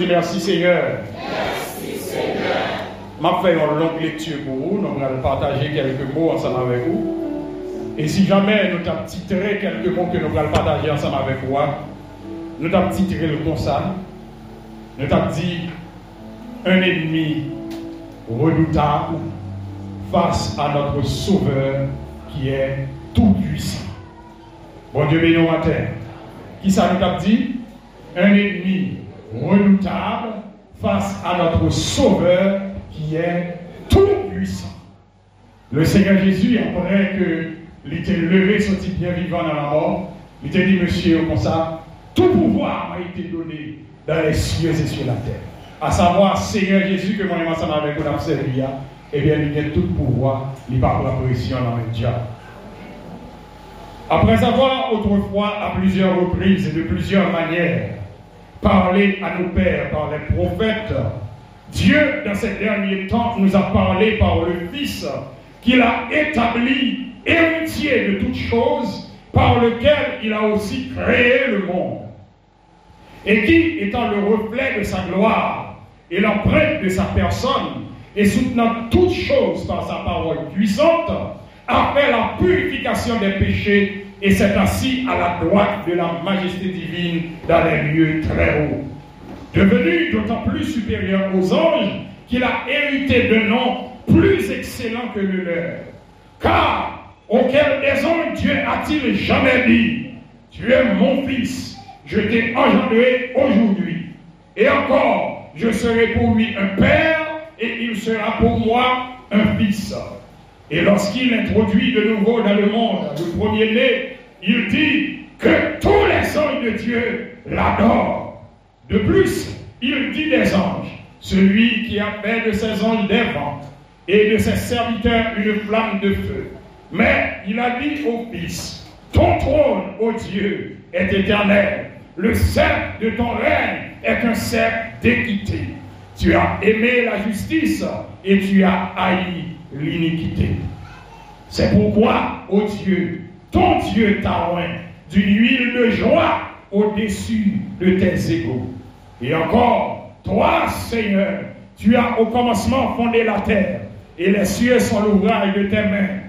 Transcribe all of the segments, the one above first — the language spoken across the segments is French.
Merci Seigneur. Merci Seigneur. M'a fait une longue lecture pour vous. Nous allons partager quelques mots ensemble avec vous. Et si jamais nous avons quelques mots que nous allons partager ensemble avec vous, nous avons titré le ça. Nous avons dit un ennemi redoutable face à notre Sauveur qui est tout puissant. Bon Dieu béni à terre. Qui ça nous a dit? Un ennemi redoutable face à notre Sauveur qui est tout puissant. Le Seigneur Jésus, après qu'il était levé, sorti bien vivant dans la mort, il était dit, monsieur, comme ça, tout pouvoir m'a été donné dans les cieux et sur la terre. À savoir, Seigneur Jésus, que moi et ensemble avec vous, servi, eh bien, il a tout pouvoir, il pas la pression dans le diable. Après avoir autrefois, à plusieurs reprises et de plusieurs manières, parlé à nos pères par les prophètes, Dieu, dans ces derniers temps, nous a parlé par le Fils, qu'il a établi héritier de toutes choses, par lequel il a aussi créé le monde. Et qui, étant le reflet de sa gloire et l'empreinte de sa personne, et soutenant toutes choses par sa parole puissante, a fait la purification des péchés et s'est assis à la droite de la majesté divine dans les lieux très hauts. Devenu d'autant plus supérieur aux anges qu'il a hérité de nom plus excellent que le leur. Car auquel des anges Dieu a-t-il jamais dit, tu es mon fils, je t'ai engendré aujourd'hui. Et encore, je serai pour lui un père et il sera pour moi un fils. Et lorsqu'il introduit de nouveau dans le monde le premier-né, il dit que tous les anges de Dieu l'adorent. De plus, il dit des anges, celui qui a fait de ses anges des vents et de ses serviteurs une flamme de feu. Mais il a dit au Fils, ton trône, ô Dieu, est éternel. Le sceptre de ton règne est un sceptre d'équité. Tu as aimé la justice et tu as haï l'iniquité. C'est pourquoi, ô Dieu, ton Dieu t'a oint d'une huile de joie au-dessus de tes égaux. Et encore, toi, Seigneur, tu as au commencement fondé la terre, et les cieux sont l'ouvrage de tes mains.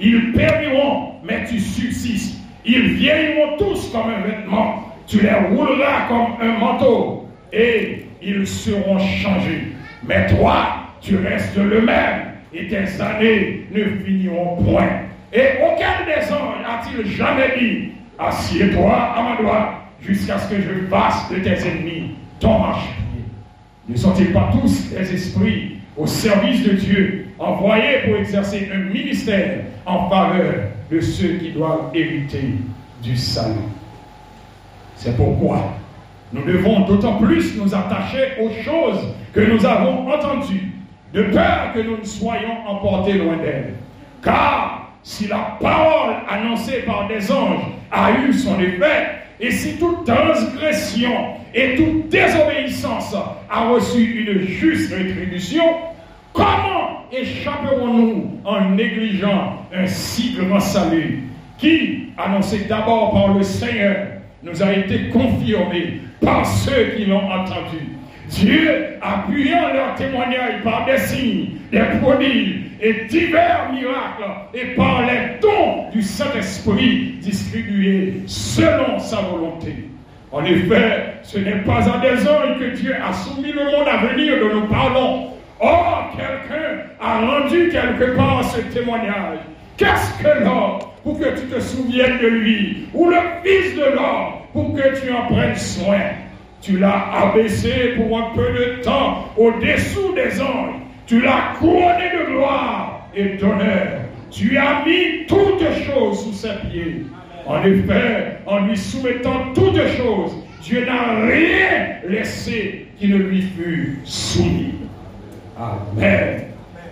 Ils périront, mais tu subsistes. Ils vieilliront tous comme un vêtement. Tu les rouleras comme un manteau, et ils seront changés. Mais toi, tu restes le même, et tes années ne finiront point. Et aucun des anges a-t-il jamais dit Assieds-toi à ma droite jusqu'à ce que je fasse de tes ennemis ton marchepied. Ne sont-ils pas tous des esprits au service de Dieu, envoyés pour exercer un ministère en faveur de ceux qui doivent hériter du salut? C'est pourquoi nous devons d'autant plus nous attacher aux choses que nous avons entendues, de peur que nous ne soyons emportés loin d'elles. Car si la parole annoncée par des anges a eu son effet, et si toute transgression et toute désobéissance a reçu une juste rétribution, comment échapperons-nous en négligeant un si grand salut qui, annoncé d'abord par le Seigneur, nous a été confirmé par ceux qui l'ont entendu? Dieu, appuyant leur témoignage par des signes, des prodiges et divers miracles, et par les dons du Saint-Esprit distribués selon sa volonté. En effet, ce n'est pas à des hommes que Dieu a soumis le monde à venir dont nous parlons. Or, quelqu'un a rendu quelque part ce témoignage. Qu'est-ce que l'homme pour que tu te souviennes de lui, ou le Fils de l'homme pour que tu en prennes soin? Tu l'as abaissé pour un peu de temps au-dessous des anges. Tu l'as couronné de gloire et d'honneur. Tu as mis toutes choses sous ses pieds. En effet, en lui soumettant toutes choses, Dieu n'a rien laissé qui ne lui fût soumis. Amen.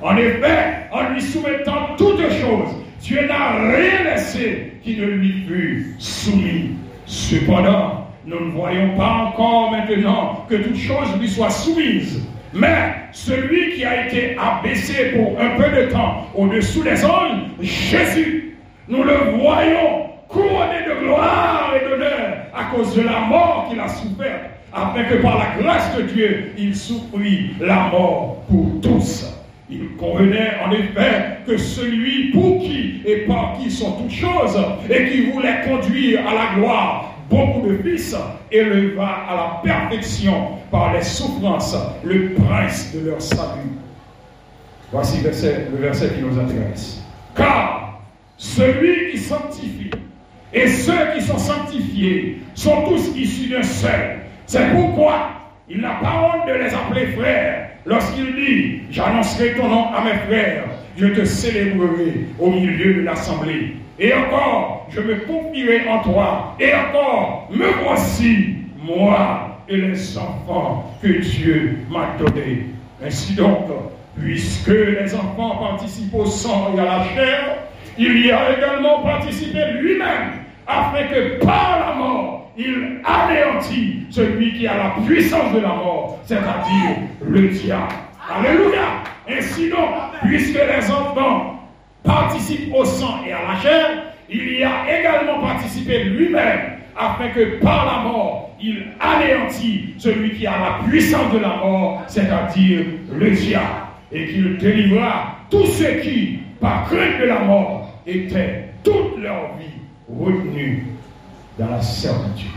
En effet, en lui soumettant toutes choses, Dieu n'a rien laissé qui ne lui fût soumis. Cependant, nous ne voyons pas encore maintenant que toute chose lui soit soumise. Mais celui qui a été abaissé pour un peu de temps au-dessous des anges, Jésus, nous le voyons couronné de gloire et d'honneur à cause de la mort qu'il a soufferte, afin que par la grâce de Dieu, il souffrit la mort pour tous. Il convenait en effet que celui pour qui et par qui sont toutes choses et qui voulait conduire à la gloire beaucoup de fils éleva à la perfection par les souffrances le prince de leur salut. Voici le verset, qui nous intéresse. Car celui qui sanctifie et ceux qui sont sanctifiés sont tous issus d'un seul. C'est pourquoi il n'a pas honte de les appeler frères lorsqu'il dit J'annoncerai ton nom à mes frères, je te célébrerai au milieu de l'assemblée. Et encore, je me confierai en toi. Et encore, me voici, moi et les enfants que Dieu m'a donnés. Ainsi donc, puisque les enfants participent au sang et à la chair, il y a également participé lui-même, afin que par la mort, il anéantit celui qui a la puissance de la mort, c'est-à-dire le diable. Alléluia. Ainsi donc, puisque les enfants participent au sang et à la chair, il y a également participé lui-même, afin que par la mort, il anéantit celui qui a la puissance de la mort, c'est-à-dire le diable, et qu'il délivra tous ceux qui, par crainte de la mort, étaient toute leur vie retenus dans la servitude.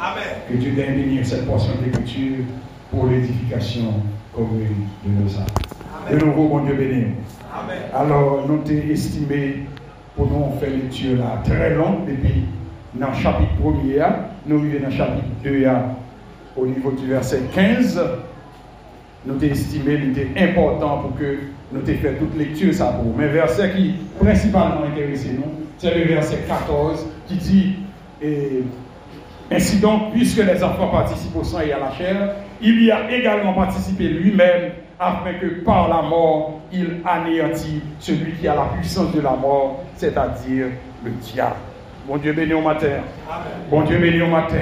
Amen. Que Dieu bénir cette portion d'écriture pour l'édification commune de nos âmes. De nouveau, mon Dieu béni. Amen. Alors, nous t'ai estimé pour nous faire lecture là très longue depuis dans le chapitre 1er, nous arrivons dans le chapitre 2 au niveau du verset 15. Nous t'ai estimé, il était important pour que nous t'ai fait toute lecture ça pour. Mais le verset qui principalement intéressé nous, c'est le verset 14 qui dit et, Ainsi donc, puisque les enfants participent au sang et à la chair, il y a également participé lui-même afin que par la mort, il anéantit celui qui a la puissance de la mort, c'est-à-dire le diable. Bon Dieu béni au matin. Bon Dieu béni au matin.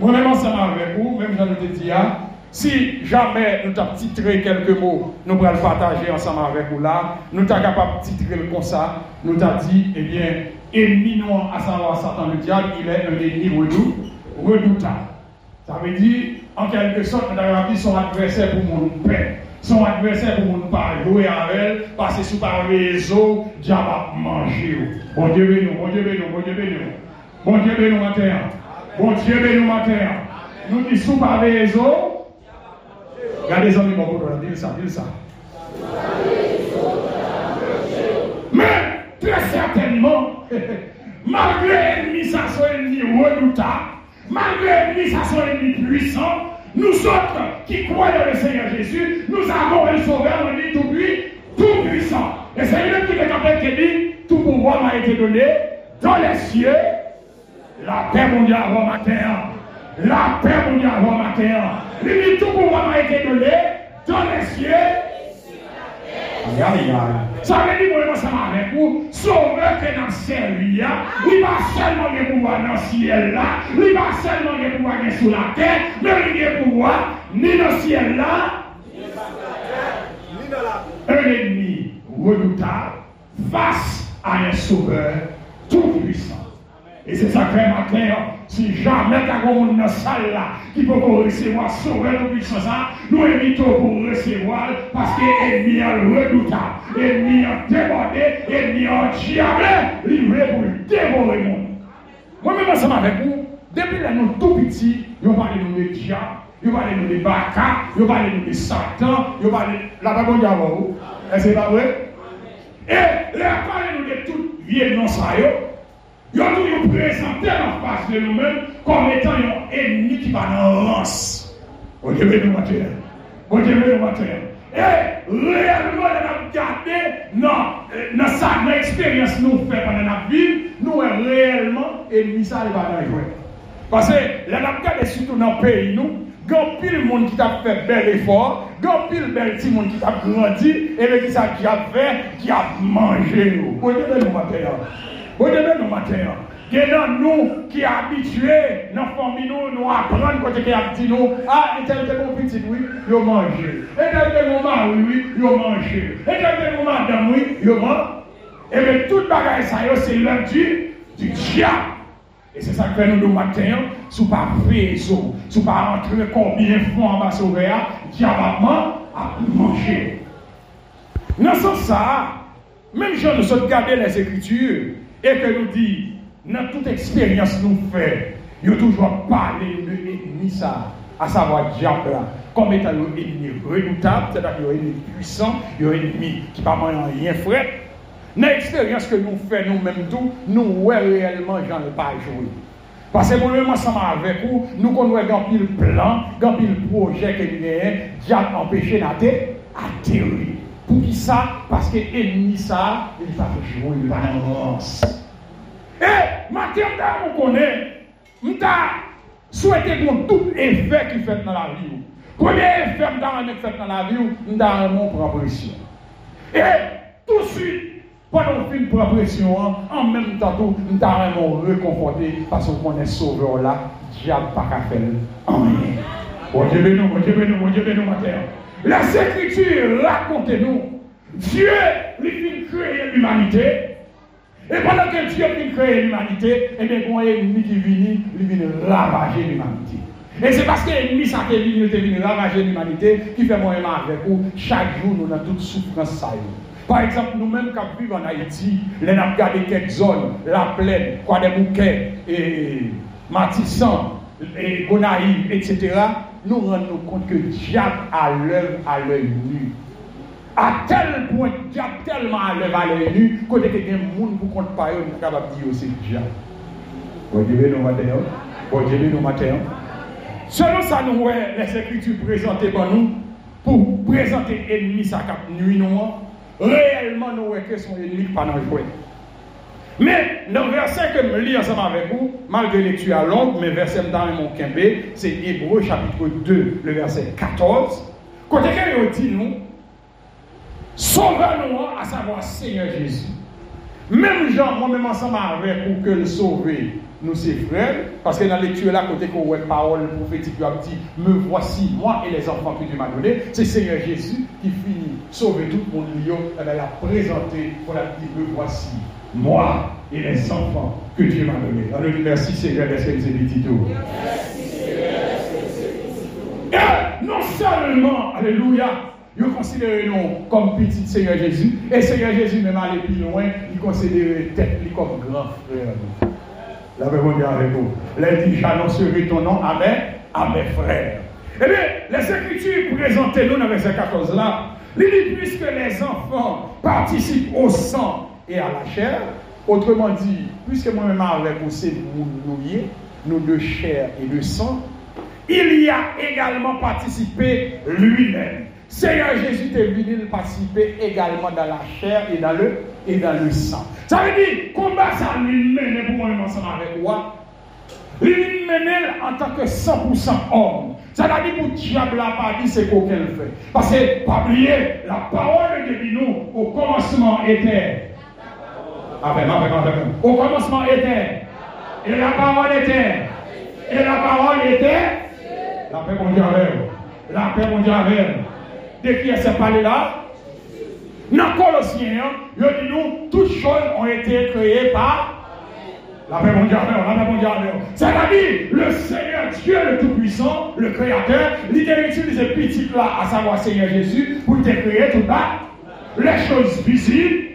Moi-même ensemble avec vous, même j'en ai dit, si jamais nous avons titré quelques mots, nous pourrons le partager ensemble avec vous là. Nous sommes capables de titrer le comme ça. Nous avons dit, eh bien, non à savoir Satan le diable, il est un ennemi redoutable. Ça veut dire, en quelque sorte, nous avons dit son adversaire pour mon père. Son adversaire pour mon pas jouer avec elle, passer sous par réseau, diable a mangé. Bon Dieu béni, bon Dieu béni, bon Dieu béni. Bon Dieu béni matin. Bon Dieu béni matin. Nous disons sous par réseau. Regardez les amis, bon, dis ça, dis ça. Mais, très certainement, malgré l'ennemi, ça soit ennemi redoutable, malgré l'ennemi, ça soit ennemi puissant, nous autres qui croyons le Seigneur Jésus, nous avons un sauveur, on dit tout, tout puissant. Et c'est lui qui est de dire, tout pouvoir m'a été donné dans les cieux, la paix mondiale avant matin. La paix mondiale avant matin. Il dit tout pouvoir m'a été donné dans les cieux. Ça veut dire moi, ensemble avec vous, sauveur que dans ciel, il va seulement le pouvoir dans le ciel là, il va seulement le pouvoir sur la terre, mais il a pouvoir ni dans le ciel là, ni dans la Un ennemi redoutable face à un sauveur tout puissant. Et c'est ça que matin, si jamais un dans la salle là qui peut recevoir sauveur de puissance, nous invitons pour recevoir parce que l'ennemi est redoutable, l'ennemi est débordé, l'ennemi est diable, livré pour dévorer le monde. Moi-même, ensemble avec vous, depuis là, nous tout petits, nous parlons de nous diables, nous parlons de baka, nous parlons de Satan, nous parlons de la diable. Est-ce que c'est pas vrai? Et là, parlons de tout vieux non ça. Yo nou yon prezante an fas de nou men kom etan yon enmi ki pa nan rans. Bon Oye ve nou mater. Oye ve bon nou mater. E, reyelman an ap gade euh, nan sa nan eksperyans nou fe panan ap viv, nou e reyelman enmi sa li pa nan jwen. Pase, lan ap gade sitou nan peyi nou, gan pil moun ki tap fe bel efor, gan pil bel ti moun ki tap grandi, e ve ki sa ki ap fe, ki ap manje nou. Oye bon ve nou mater. Devez nous y a nous qui habitués, dans la nous, nous apprenons quand il a nous, ah, et tel petit, oui, a mangé. Et tel que mon mari, oui, a mangé. Et tel que mon madame, oui, a mangé. Et bien, toute bagaille, ça, c'est l'un du, du diable. Et c'est ça que nous le matin. sous pas fait, sous pas rentrer combien fois en bas diablement à manger. Dans ce sens, même si nous sommes gardés les Écritures et que nous dit, dans toute expérience que nous faisons, nous toujours parlé de l'ennemi ça, à savoir diable comme étant un ennemi redoutable, c'est-à-dire un ennemi puissant, un ennemi qui n'a pas rien frais. Dans l'expérience que nous faisons nous-mêmes tout, nous ouais réellement j'en ai pas joué. Parce que pour le moment, ensemble avec vous, nous connaissons un pile plan, un pile projet que nous avons, diable empêché d'atterrir. Ça Parce que l'ennemi ça, il va jouer une balance. Et, maintenant, on connaît, nous souhaité pour tout effet qui fait dans la vie. Premier effet que fait dans la vie, nous avons mon proposition. Et tout de suite, pendant qu'on fait une proposition, en même temps, nous avons réconforté parce qu'on est sauveur là, diable pas qu'à faire rien. Bon béni, Les Écritures racontez-nous. Dieu lui fait créer l'humanité. Et pendant que Dieu a créé l'humanité, et bien, il y a un ennemi qui vient, il vient ravager l'humanité. Et c'est parce que l'ennemi, ça qui venu ravager l'humanité, qui fait moi avec vous, chaque jour, nous avons toute souffrance. Ça Par exemple, nous-mêmes qui vivons en Haïti, nous avons gardé quelques zones, la plaine, quoi des bouquets, et Matissan, et etc., nous rendons compte que diable a l'œuvre à l'œil nu. A tel point, diable tellement à l'œuvre à l'œil nu, côté que des gens pour compte pas, nous sommes capables de dire aussi diable. Bon Dieu, nous matin. Bon Dieu, nous matin. Selon ça, nous voyons les écritures présentées par nous pour présenter l'ennemi, sa cap nuit, noire, Réellement, nous voyons que son ennemi, pas dans le Mais dans le verset que je lis ensemble avec vous, malgré lecture à longue, mais verset dans mon quimbe, c'est Hébreu chapitre 2, le verset 14. Côté qu'il dit nous, Sauveur-nous, à savoir Seigneur Jésus. Même Jean, moi-même ensemble avec pour que le sauver, nous ses frères, parce que dans la lecture là, côté qu'on voit parole prophétique, il a dit, me voici, moi et les enfants que Dieu m'a donné, c'est Seigneur Jésus qui finit sauver tout le monde, elle a présenté pour la dire, me voici, moi et les enfants que Dieu m'a donné. Alors, merci Seigneur, vous Merci Seigneur, non seulement, alléluia, ils considèrent nous comme petit Seigneur Jésus. Et Seigneur Jésus, même aller plus loin, il considère tête comme grand frère. La mon avec vous. Il dit J'annoncerai ton nom à mes, à mes frères. Eh bien, les Écritures présentées nous dans verset 14 là, il dit puisque les enfants participent au sang et à la chair, autrement dit, puisque moi-même avec vous, c'est nous nouiller, nous de chair et de sang, il y a également participé lui-même Seigneur Jésus est venu participer également dans la chair et dans le, et dans le sang. Ça veut dire, combat ça lui mène pour moi ensemble avec moi. Lui mène en tant que 100% homme. Ça veut dire pour diable n'a pas dit c'est quoi qu'elle fait. Parce que, pas oublier, la parole de nous au commencement était. Amen, amen, amen. Au commencement était. Et la parole était. Et la parole était. La paix mondiale. La paix mondiale de qui est parlé là Dans Colossiens, il dit nous, toutes choses ont été créées par la paix mondiale, la paix mondiale. C'est-à-dire, le Seigneur Dieu le Tout-Puissant, le Créateur, il a utilisé petit là, à savoir Seigneur Jésus, pour te créer tout ça. Les choses visibles,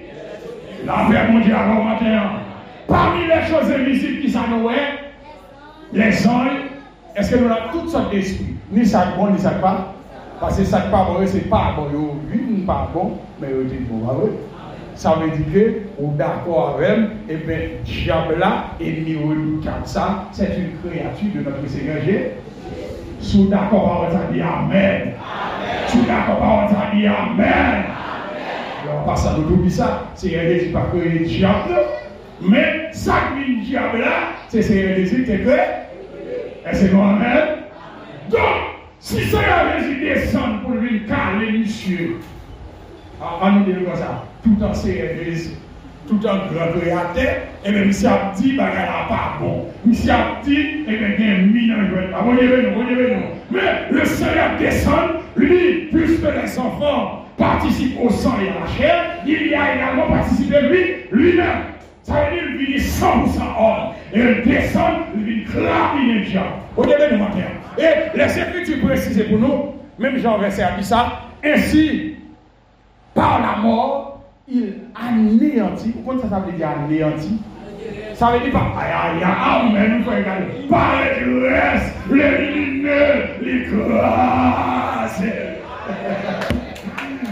la paix mondiale au matin. Parmi les choses invisibles qui s'en les anges, est-ce que nous avons toutes sortes d'esprits Ni ça bon, ni ça pas parce que ça pas bon, c'est pas bon. Oui, pas bon, mais vous dites bon, Ça veut dire que, on d'accord avec, et eh bien, diable là, ennemi redoutable, ça, c'est une créature de notre Seigneur Jésus. Sous d'accord, on va dire Amen. Sous d'accord, on va dire Amen. Alors, pas ça. C'est désir pas que mais ça qui est diable là, c'est est que. Et c'est Amen. Donc, si a Jésus descend pour venir caler monsieur, on nous comme ça, tout en tout en créateur, et même si a dit, bah, il pas bon. Si a dit, et bien, il y a un Ah, Mais le Seigneur descend, lui, enfants participent au sang et à la chair, il y a également participé lui, lui-même. Ça veut dire qu'il vient 100% homme. Et il descend, il diable. Au début de matin. Et les Écritures précisent pour nous, même Jean verset a dit ça, ainsi, par la mort, il anéantit. Pourquoi ça, ça veut dire anéantit? Ça veut dire pas, aïe aïe aïe, mais nous. Par les graisses, les lumineux, les grâces.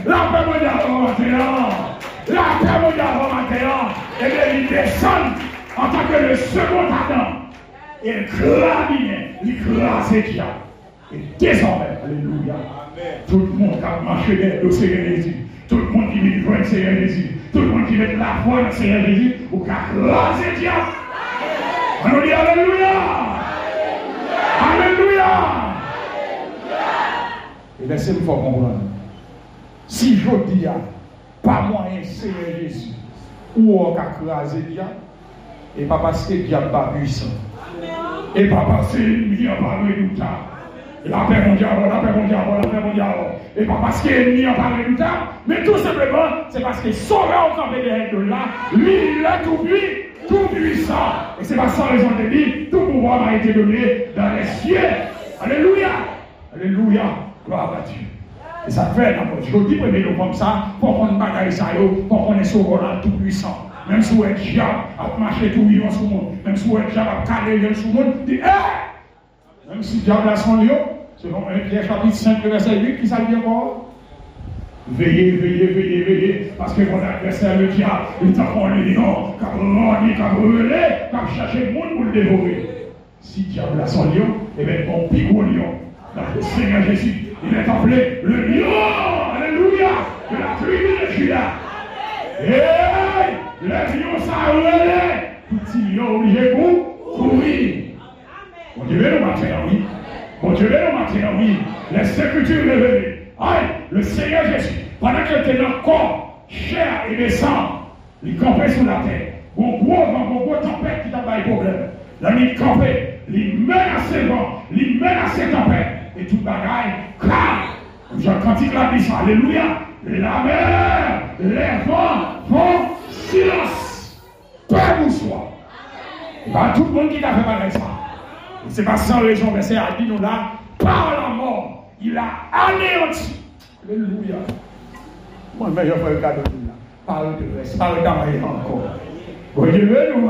La paix mondiale va maintenant. La paix mondiale va maintenant. Et bien, il descend en tant que le second Adam. Il clamine, il classe le diable. Et désormais, alléluia, tout le monde a marché vers le Seigneur Jésus. Tout le monde qui veut le Seigneur Jésus. Tout le monde qui met la foi dans le Seigneur Jésus, ou qu'à craser le diable. On dit Alléluia. Alléluia. Et laissez-moi comprendre. Si je dis, pas moyen Seigneur Jésus, ou on a crasé le diable, et pas parce que le diable pas puissant. Et pas parce que l'ennemi n'a pas redouté. La paix mondiale, la paix mondiale, la paix mondiale. Et pas parce qu'il l'ennemi n'a pas redouté, mais tout simplement, c'est parce que sauveur au campé de là, lui, il est tout puissant, tout puissant. Et c'est pas sans raison de dire, tout pouvoir m'a été donné dans les cieux. Alléluia. Alléluia. Gloire à Dieu. Et ça fait, je dis premier comme ça, pour qu'on bagaille ça, pour qu'on est sauveur tout puissant. Même si vous êtes diable, à marcher tout vivant sur le monde, même si vous êtes diable, à caler sur le monde, dit, hé! Même si diable a son lion, selon 1 Pierre chapitre 5, verset 8, qui dit encore? Veillez, veillez, veillez, veillez, parce que mon adversaire, le diable, il t'a pour le lion, car rôdi, car brûlé, car chercher le monde pour le dévorer. Si diable a son lion, eh bien, mon pigou lion, dans le Seigneur Jésus, il est appelé le lion, alléluia, de la tribu de Judas. Hey, les lions s'arrêtent, petit lion obligé pour courir. Mon Dieu, le matin, oui. Mon Dieu, le matin, oui. Les Écritures révélées. Aïe, le Seigneur Jésus, pendant qu'il était encore chair et sang, il campait sur la terre. Bon gros vent, bon gros tempête qui t'a pas problème. Là, il campait, il menaçait le vent, il menaçait tempête. Et tout bagaille, Cantique la dit Alléluia. La mer, les vents font silence. Paix pour soi. Et bien, tout le monde qui t'a fait mal ça. C'est pas sans raison, mais c'est à nous là, par la mort, il a anéanti. Alléluia. Moi, mais je fais le cadeau de là. Parle de reste, parle d'amaille encore. Bon Dieu, nous.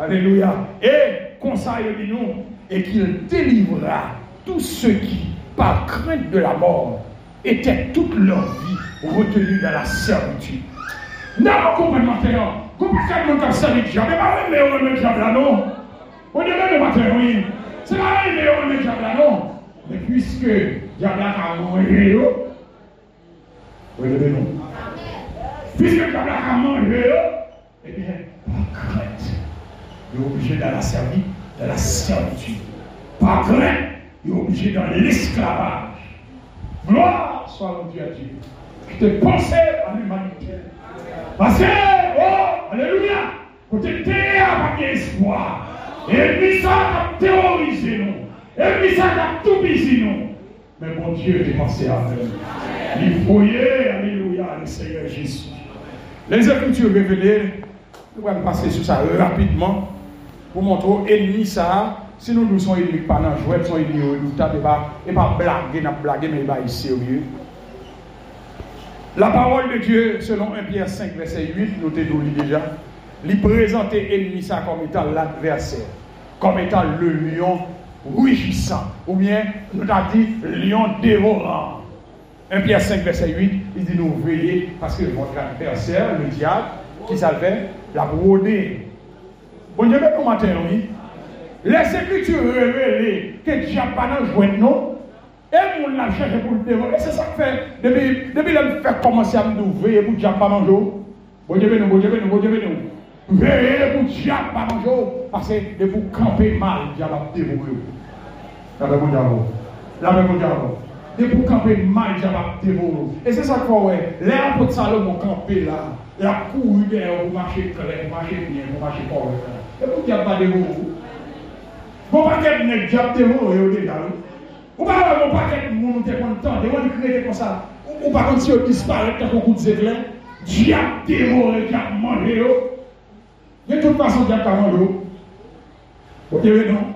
Alléluia. Et conseil de nous, et qu'il délivrera tous ceux qui, par crainte de la mort, étaient toute leur vie retenus dans la servitude. Non, complètement maintenant. Comment est-ce que nous servi diable Mais on le diable là, non? On est même le matin, oui. C'est pas mais on le diable là, non? Mais puisque diable a mangé, le non. Puisque diable a mangé, eh bien, par crainte, il est obligé dans la servitude, dans la servitude. Par crainte, il est obligé dans l'esclavage. Gloire soit Dieu à Dieu. Qui te pensais à l'humanité. Parce que, oh, alléluia, tu étais pas espoir, et puis ça a terrorisé nous, et puis ça a tout bisé nous. Mais mon Dieu est pensé à nous. Il foyer, alléluia, le Seigneur Jésus. Les Écritures révélées, nous allons passer sur ça rapidement pour montrer ennemi ça. Sinon, nous sommes ennemis pas dans jouet, nous sommes ennemis redoutables, et pas blaguer, n'a blaguer, mais être sérieux. La parole de Dieu, selon 1 Pierre 5, verset 8, notez nous déjà, lui présenter ennemi ça comme étant l'adversaire, comme étant le lion rugissant, ou bien nous avons dit lion dévorant. 1 Pierre 5, verset 8, il dit nous veillez parce que votre adversaire, le diable, qui s'appelle la brodée. Bon Dieu, matin, oui. Les Écritures révèlent que le diable pas dans non. Et mon l'a cherché pour le dévorer. C'est ça que fait. Depuis, depuis le fait commencer à me veiller pour diable pas manger. Bon Dieu, nous, bon Dieu, bon Dieu, pas manger. Parce que vous camper mal, diable va. La même diable. La même diable. De vous camper mal, diable va. Et c'est ça que ouais. L'air pour Salomon camper là. La couru derrière, vous marchez clair, vous marchez bien, vous marchez fort. Et vous diable pas dévorer. Bon paket nek diap te moun yo de la ou. Ou pa wè bon paket moun te kontan, de wè di krede kon sa. Ou pa konti yo disparek ta koukou de zeklen. Diap te moun yo diap manje yo. Yon tout fason diap ta manje yo. Ou te wè non?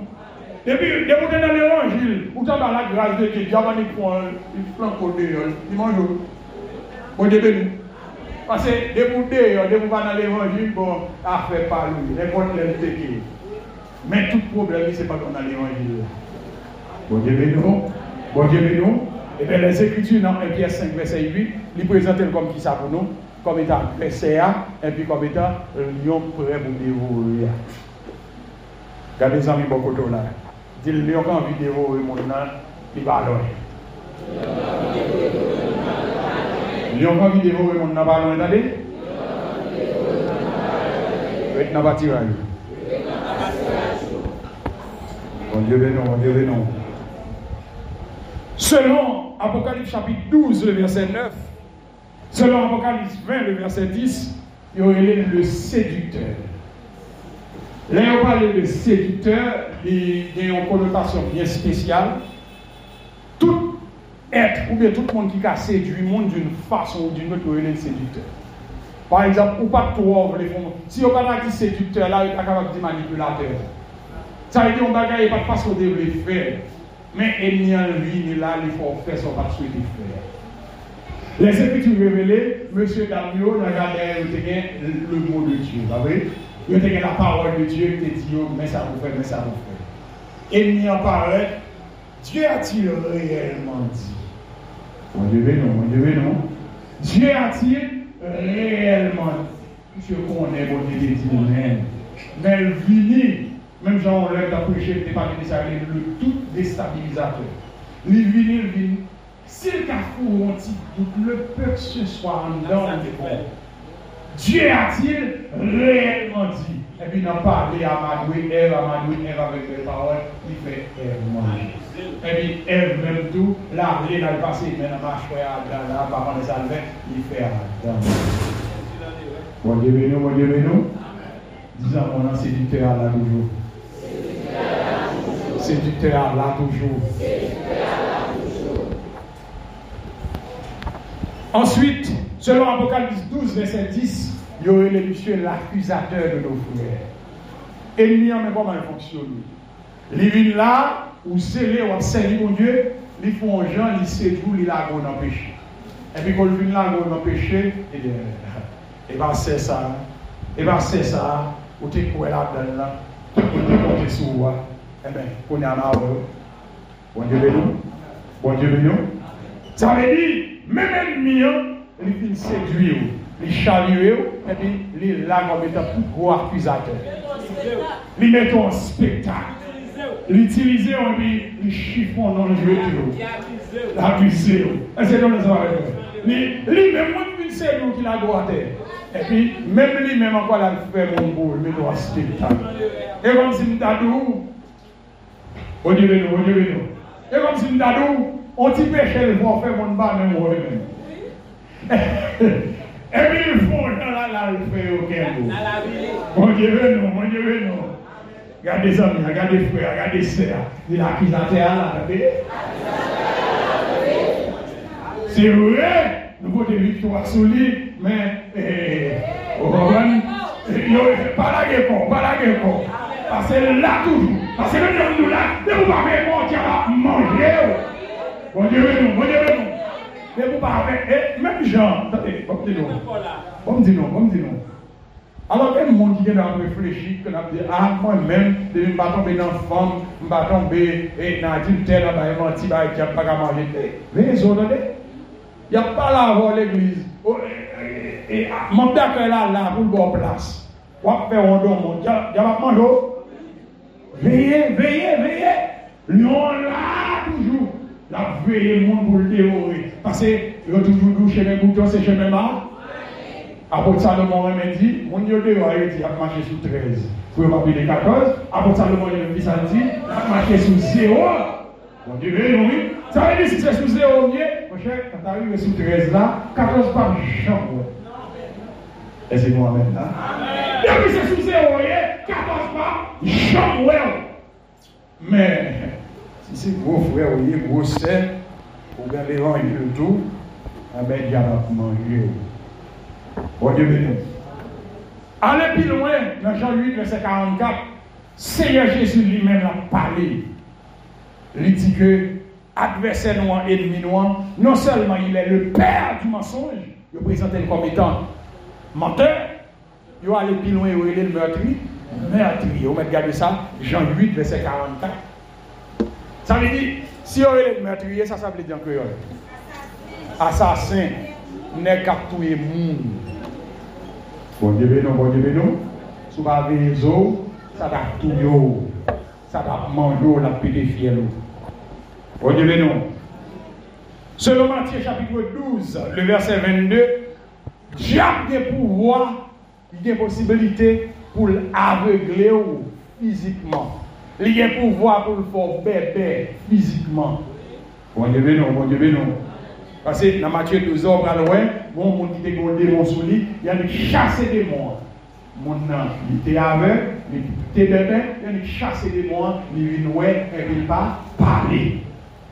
E pi, de moun te nan l'Evangil, ou ta ba la graj de ki, diap an yon pon, yon flan kode yon, yon manje yo. Ou te wè nou? Pase, de moun de yon, de moun ba nan l'Evangil, bon, a fè palou, de moun lèm te ki. Men tout problemi se pa kon al evanjil. Bon diye menon, bon diye menon, e ben les ekritu nan 1 Pierre 5 verset 8, li prezante l kom ki sa pou nou, kom etan presea, epi kom etan lyon prebou devou ya. Gade zami bon koto la. Dil lyon kan vi devou moun nan, li balon. Lyon kan vi devou moun nan balon, etade? Vet nan bati rayon. Mon n'a pas Dieu béni, bon Dieu. Selon Apocalypse chapitre 12, le verset 9, selon Apocalypse 20, le verset 10, il y aurait le séducteur. Là, on parle de séducteur, il y a une connotation bien spéciale. Tout être, ou bien tout le monde qui a séduit le monde d'une façon ou d'une autre, il est séducteur. Par exemple, ou pas trop, si on parle de séducteur, là, il est capable de manipulateur. Ça veut dire qu'on ne pas de façon de le faire. Mais il n'y a rien là, il faut faire ce qu'on va souhaiter faire. Les Écritures révélées, M. N'a regardé le mot de Dieu. Vous voyez Il a la parole de Dieu qui dit, oh, mais ça vous fait, mais ça vous fait. Il n'y a pas Dieu a-t-il réellement dit? Mon Dieu, non, mon Dieu, non. Dieu a-t-il réellement dit? Je connais mon Dieu dit même. Mais il vient même Jean, on l'a prêché, n'était pas nécessairement le tout déstabilisateur. Les vinyle, vinyle. Si le carrefour ont dit, le peu que ce soit en dedans Dieu a-t-il réellement dit? Et puis, il n'a pas parlé à Madoui, Ève, à Ève avec les paroles, il fait Ève manger. Et puis, Ève même tout, là, il a passé, mais dans marche, dans la parole des alvins, il fait Adam. Bon Dieu béni, bon Dieu béni. Disons, mon séducteur là toujours. Séducteur à là toujours. Ensuite, selon Apocalypse 12, verset 10, il y aurait le monsieur l'accusateur de nos frères. Et Ennemi en même pas mal fonctionner. Livin là, ou scellé, ou scellé mon Dieu, li font gens, li séduit, li la dans péché. Et puis quand le vin là, dans péché, et eh bien, eh et ben c'est eh ça. Et bien, c'est ça. Ou t'es quoi là-dedans là? Compter sur moi. Eh bien, on est en arbre. Bon Dieu béni. Bon Dieu béni. Ça veut dire, même ennemi, il finit séduire, il charrier, et puis il là comme étant plus gros accusateur. Il met en spectacle. L'utiliser, et puis il chiffon dans le jeu de L'accuser. Est-ce que nous avons Lui-même, moi, il séduire qu'il a droit E pi, mèm li mèm akwa la fè moun bol, mèm nou asite bitan. E kom si mdadou, o dire nou, o dire nou. E kom si mdadou, on ti peche l vò fè moun ba mèm wò mèm. E pi l fò nan la la l fè yo ken nou. O dire nou, o dire nou. Gade zami, gade fwe, gade se, di la ki zate a la, gade. Se vre, nou kote vitwa sou li, mèm. Mais, eh, vous comprenez? Pas la guerre, pas la guerre. Parce que là toujours, parce que nous nous là, ne vous pas manger. Bon Dieu nous, bon Dieu nous. Ne pas même Jean, attendez, bon Dieu nous. Bon Dieu nous, bon Dieu nous. Alors, des gens qui ont réfléchi, qui ont dit, ah, moi-même, je ne pas tomber dans la femme, je ne pas tomber dans dans la je ne vais pas manger. Mais les autres, il n'y a pas là avant l'église. Et mon d'accord est là, là, pour le bon place. On va faire un don, manger. Veillez, veillez, veillez. Lion là toujours. La veillez le monde pour le dévorer. Parce que il y a toujours dit chemin bouton, c'est chemin mal. Après Salomon m'a dit, mon Dieu dehors, il dit, il a marché sous 13. Pour ne pas payer 14. Après Salomon il dit, ça dit, il a marché sous 0. Mon Dieu, oui. Ça veut dire si c'est sous 0 mieux, mon cher, quand tu arrives sous 13 là, 14 pas chambre. Et c'est moi même là. Depuis c'est sous 0, 14 pas, chambre. Mais, si c'est gros frère, vous gros sœur, vous gardez l'évangile tout, eh bien, il y a manger. Bon Dieu béni. Allez plus loin, dans Jean 8, verset 44, Seigneur Jésus lui-même a parlé. Il dit que adversaire noir, ennemi noir, non seulement il est le père du mensonge, il présente comme étant menteur, il va aller plus loin, il est le meurtrier, meurtrier. Vous regardez ça, Jean 8, verset 44. Ça veut dire, si on est le meurtrier, ça, ça veut dire que assassin n'est qu'à tuer monde. Bon Dieu non, bon Dieu non. Si vous avez ça va tout Ça va manger la pété fiel. Bon Dieu non. Selon Matthieu chapitre 12, le verset 22, diable des pouvoir, il y a possibilité pour l'aveugler physiquement. Il y a pouvoir pour le faire bébé physiquement. Bon Dieu non, bon Dieu non. Parce que dans Matthieu 12, on va loin, bon, mon qui était démon sous lui, il y a chasser des démons. Mon nom, il était aveugle, il était bébé, il a chassé des démons, il vient et il pas parler.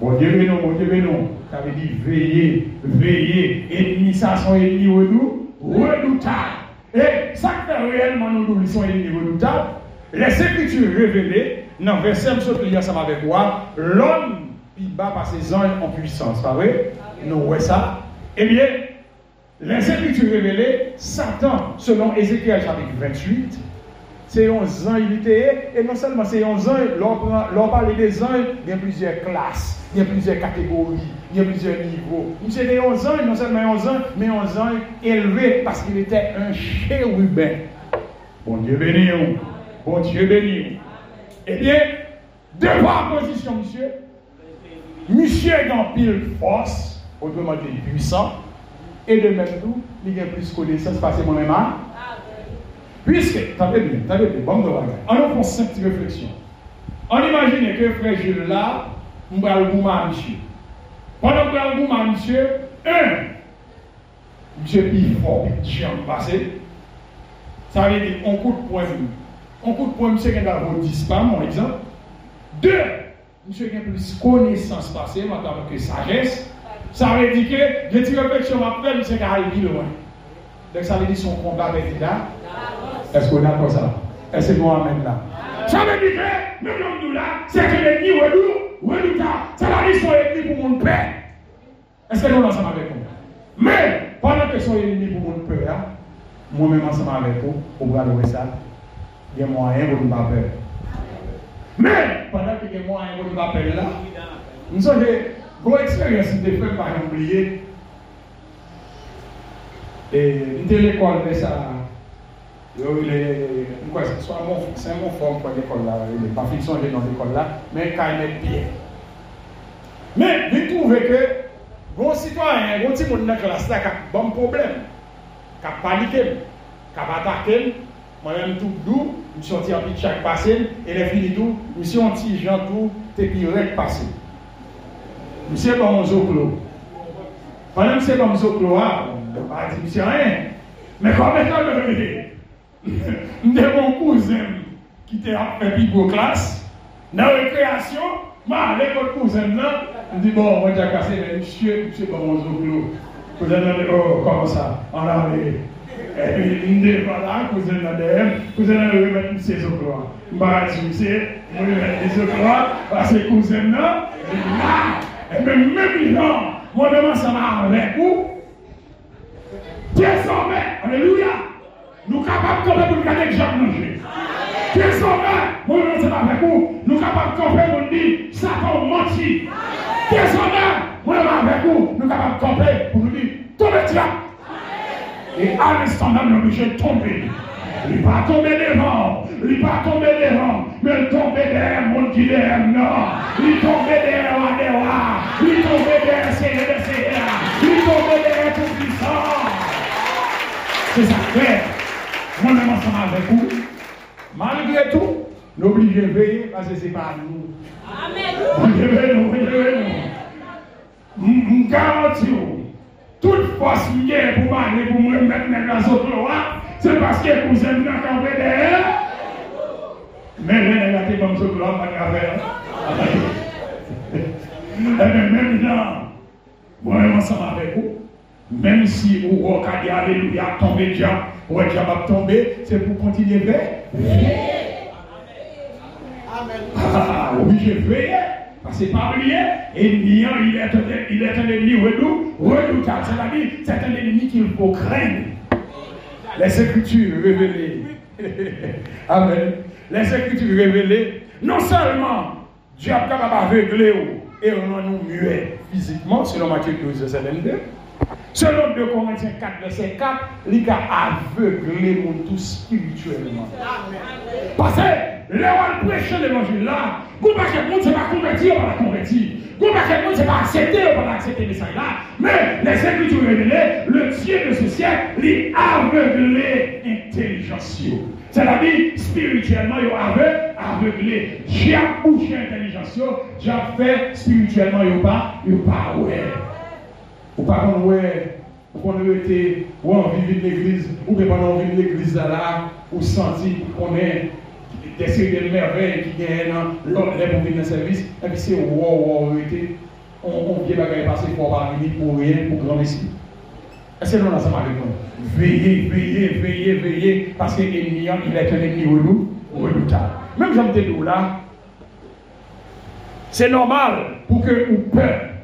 Bon Dieu, mais non, bon Dieu, mais non. Ça veut dire veiller, veiller, ennemi, ça, son ennemi redoutable. Et ça fait réellement nous, nous sont ennemis redoutables, les écritures révélées, dans verset, je ensemble avec moi, l'homme, il bat par ses anges en puissance, pas vrai? Nous voyons ça. Eh bien, les Écritures révélées, Satan, selon Ézéchiel chapitre 28, c'est un ange et non seulement c'est un ange, l'on parle des anges, il y a plusieurs classes, il y a plusieurs catégories, il y a plusieurs niveaux. C'est des anges, non seulement un ange, mais un ange élevé parce qu'il était un chérubin. Bon Dieu béni, bon Dieu béni. Eh bien, devant la position, monsieur, monsieur est en pile force, autrement dit puissant, et de même tout, il y a plus de connaissances parce que moi-même? Puisque, t'avais bien, t'avais bien, bon, on a fait cinq petites réflexions. On imagine que frère Jules là, on va le goût à monsieur. Pendant qu'on va le goût à monsieur, un, monsieur plus fort, plus passé. Ça veut dire, on coup de poing, on coup de poing, monsieur qui a 10 pas, mon exemple. Deux, monsieur qui a plus de connaissances passées, maintenant que sagesse. Ça veut dire que petites réflexions m'a fait, c'est qu'à aller loin. Donc ça veut dire son combat avec là. Est-ce qu'on a comme ça? Est-ce que nous amène là? Ça veut dire que, nous sommes là, c'est que l'ennemi est lourd, est lourd, ça va dire son ennemi pour mon père. Est-ce que nous sommes ensemble avec nous? Mais, pendant que son ennemi pour mon père, moi-même ensemble avec vous, on va louer ça. Il y a moyen pour nous pas peur. Mais, pendant que il y a moyen pour nous pas peur là, nous avons Gwo eksperyans de fèm par oublier. Et, E mte l'ekol mè sa Yo, mwen se mwen form kwa dekol la, yon pa fikson jen nan dekol la, men ka yon piye. Men, vi trouve ke, goun sitwanyen, goun ti moun nan klas la, ka bon problem, ka panikem, ka batakem, mwen mwen tout dou, mwen si yon ti api chak pasen, e le fini dou, mwen si yon ti jan tou, te pi rek pasen. Mwen se bon zoklo. Mwen mwen se bon zoklo a, mwen se bon zoklo a, mwen se bon zoklo a, mwen se bon zoklo a, classe, dans la récréation, moi, avec votre cousin là, je dis bon, on va déjà casser, mais monsieur, monsieur comme Zoclo. Cousin là, oh, comment ça? On a allé. Et puis, il me dit, voilà, cousin là derrière, cousin là, je vais mettre monsieur Zoclo. Je vais dire, monsieur, je vais mettre Zoclo, parce que cousin là, je dis, ah et même, même gens, moi-même, ça m'a avec vous. Désormais, Alléluia, nous sommes capables de pour garder Jacques manger. Désormais, moi-même, ça m'a avec vous. Nous sommes capables de camper pour dire, ça va mentir. Désormais, moi-même, avec vous. Nous sommes capables de camper pour nous dire, tombez diable. Et à l'instant, nous sommes obligés de tomber. Il pas tomber devant, il pas tomber devant, mais il tombe derrière mon qui non. Il tombe derrière la Dewa, il tombe derrière Seigneur il tombe derrière tout puissant. C'est ça fait. moi-même ensemble avec vous, malgré tout, nous obligés de veiller parce que ce n'est pas nous. Amen. On veiller, nous, on Je garantis, toute force qui est pour m'aller, pour me remettre dans la zone c'est parce que vous êtes dans la derrière. Mais l'un est là qui va me sauver, on va faire. Et même là, moi-même ensemble avec vous, Même si vous regardez Alléluia, tomber diable, ou diable va tomber, c'est pour continuer vers. Amen. Ah, oui, je veille. Parce que ennemi, il est un, il est un ennemi redoutable. C'est-à-dire, c'est un ennemi qu'il faut craindre. Les Écritures révélées. Amen. Les Écritures révélées, non seulement Dieu a capable d'aveugler et on nous muet physiquement, selon Matthieu 12, verset 22. Selon 2 Corinthiens 4, verset 4, il a aveuglé mon tout spirituellement. Parce que là où on prêche l'évangile là, vous ne pas que le monde ne pas on convertir. Vous ne pas que le monde ne pas accepter, on accepter le message là. Mais les Écritures révélées, le Dieu de ce siècle, il a aveuglé l'intelligence. C'est-à-dire, spirituellement, il a aveuglé. A bouché l'intelligence, a fait spirituellement, il pas, il pas ouais. Ou pa kon wè, ou kon wè te wè an vivi l'Eglise, ou pe pan an vivi l'Eglise la, ou santi konè desi de merveil ki gen nan lòm lè pou vin nan servis, epi se wò wò wè te, on vye bagay pase pou wè vini pou rien, pou gran esi. Ese nou nan sa magè kon? Veye, veye, veye, veye, paske eniyan, il ek ene ki wè nou, wè nou ta. Mèm jante nou la, se normal pou ke ou pèr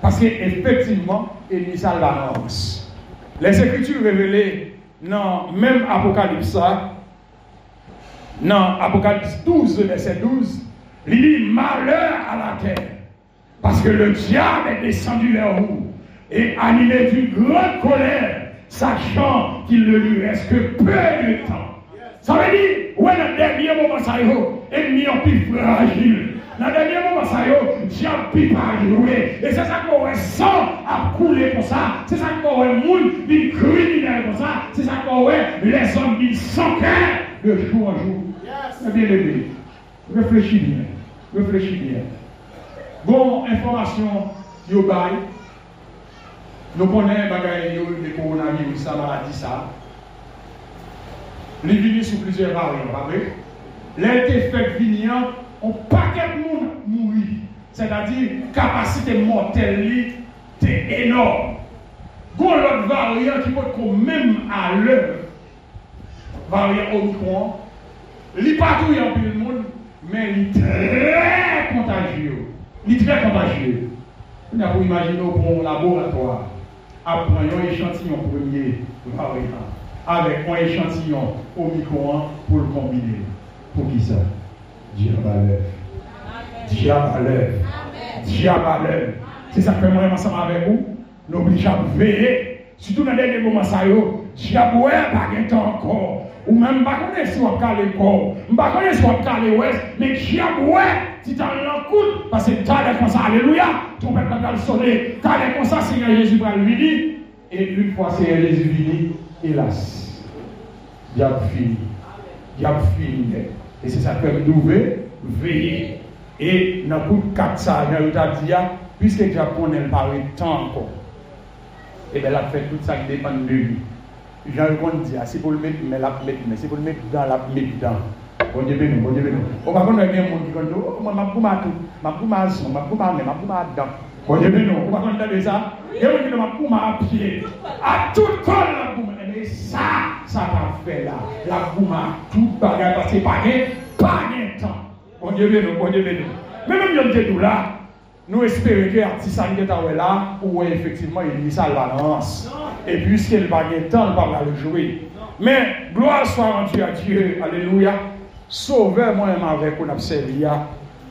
Parce qu'effectivement, l'ennemi ça l'avance. Les Écritures révélées dans même Apocalypse, dans Apocalypse 12, verset 12, il dit malheur à la terre. Parce que le diable est descendu vers vous et animé d'une grande colère, sachant qu'il ne lui reste que peu de temps. Ça veut dire, ouais, le dernier moment, ça y est, ennemi en plus fragile. nan denye mouman sa yo, jan pi pariwe. E se sa kowe san ap koule kon sa, se sa kowe moun bin kriminelle kon sa, se sa kowe les an bin sanke de chou an chou. E bien lebe, reflechi bien, reflechi bien. Bon, informasyon yo bay, nou konen bagay yo de koronavirus, sa maladi sa, li vini sou plize variant, pa vre? Lè te fèk vinyan, on paquet de monde mourir. C'est-à-dire, capacité mortelle est énorme. Gon l'autre variant qui peut même à l'heure, variant Omicron, il patrouille en plus le monde, mais il est très contagieux. Il est très contagieux. On a pour imaginer un laboratoire apprend un échantillon premier variant avec un échantillon au micro pour le combiner. Pour qui ça? Dieu à l'œuvre. Dieu à. Dieu à. C'est ça que moi ensemble avec vous. Nous obligons à veiller. Surtout dans les derniers moments, ça y est, Dieu a pas de temps encore. Ou même, pas connaître si on a le corps. Ne connais si on a le ouest. Mais Dieu a si tu as l'encoute, parce que tu as comme ça, alléluia, tu peux pas le sonner. Tu as comme ça, Seigneur Jésus va lui dire. Et une fois Seigneur Jésus venu, hélas, diable fini. Diable fini. Et c'est ça que nous veiller. Et dans le 4 ça, il a dit, puisque diable connaît pas le temps encore, et bien, elle a fait tout ça qui dépend de lui. Jean-Yvon dit, c'est pour le mettre, mais la mettre, mais c'est pour le mettre dans la mettre dans. Bon Dieu béni, bon Dieu béni. On va connaître bien monde qui dit, oh, moi, ma pouma tout, ma pouma son, ma pouma mais ma pouma dedans. Bon Dieu béni, on va connaître ça? Et on dit, ma pouma à pied. À tout col, la pouma. Ça, ça va faire là. La pouma, tout bagage, parce que pas pas de temps. Bon Dieu béni, bon Dieu béni. Mais même, y a tout là. Nous espérons que l'artiste qui est là, ou effectivement, il dit ça balance. Et puisqu'il va gagner temps, il va le jouer. Mais gloire soit rendue à Dieu. Alléluia. Sauveur moi-même avec on a servi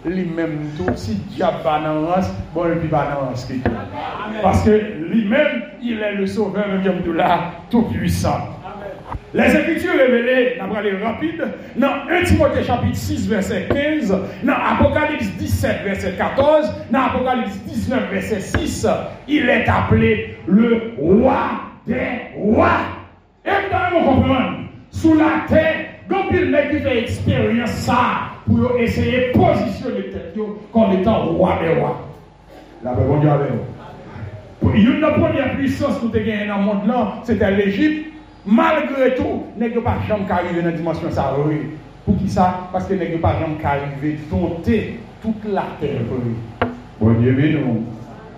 lui-même tout si diable balance bon le balance parce que lui-même il est le sauveur même de là tout puissant. Les Écritures révélées, va aller rapide, dans 1 Timothée chapitre 6, verset 15, dans Apocalypse 17, verset 14, dans Apocalypse 19, verset 6, il est appelé le roi des rois. Et vous comprendre, sous la terre, donc il qui fait ça pour essayer de positionner tête comme étant roi des rois. La bon Dieu avec vous. Une des premières puissances que vous avez dans le monde là, c'était l'Égypte. Malgré tout, n'est pas jamais arrivé dans la dimension ça. Pour qui ça? Parce que n'est pas jamais arrivé dompter toute la terre. Bon Dieu, mais nous.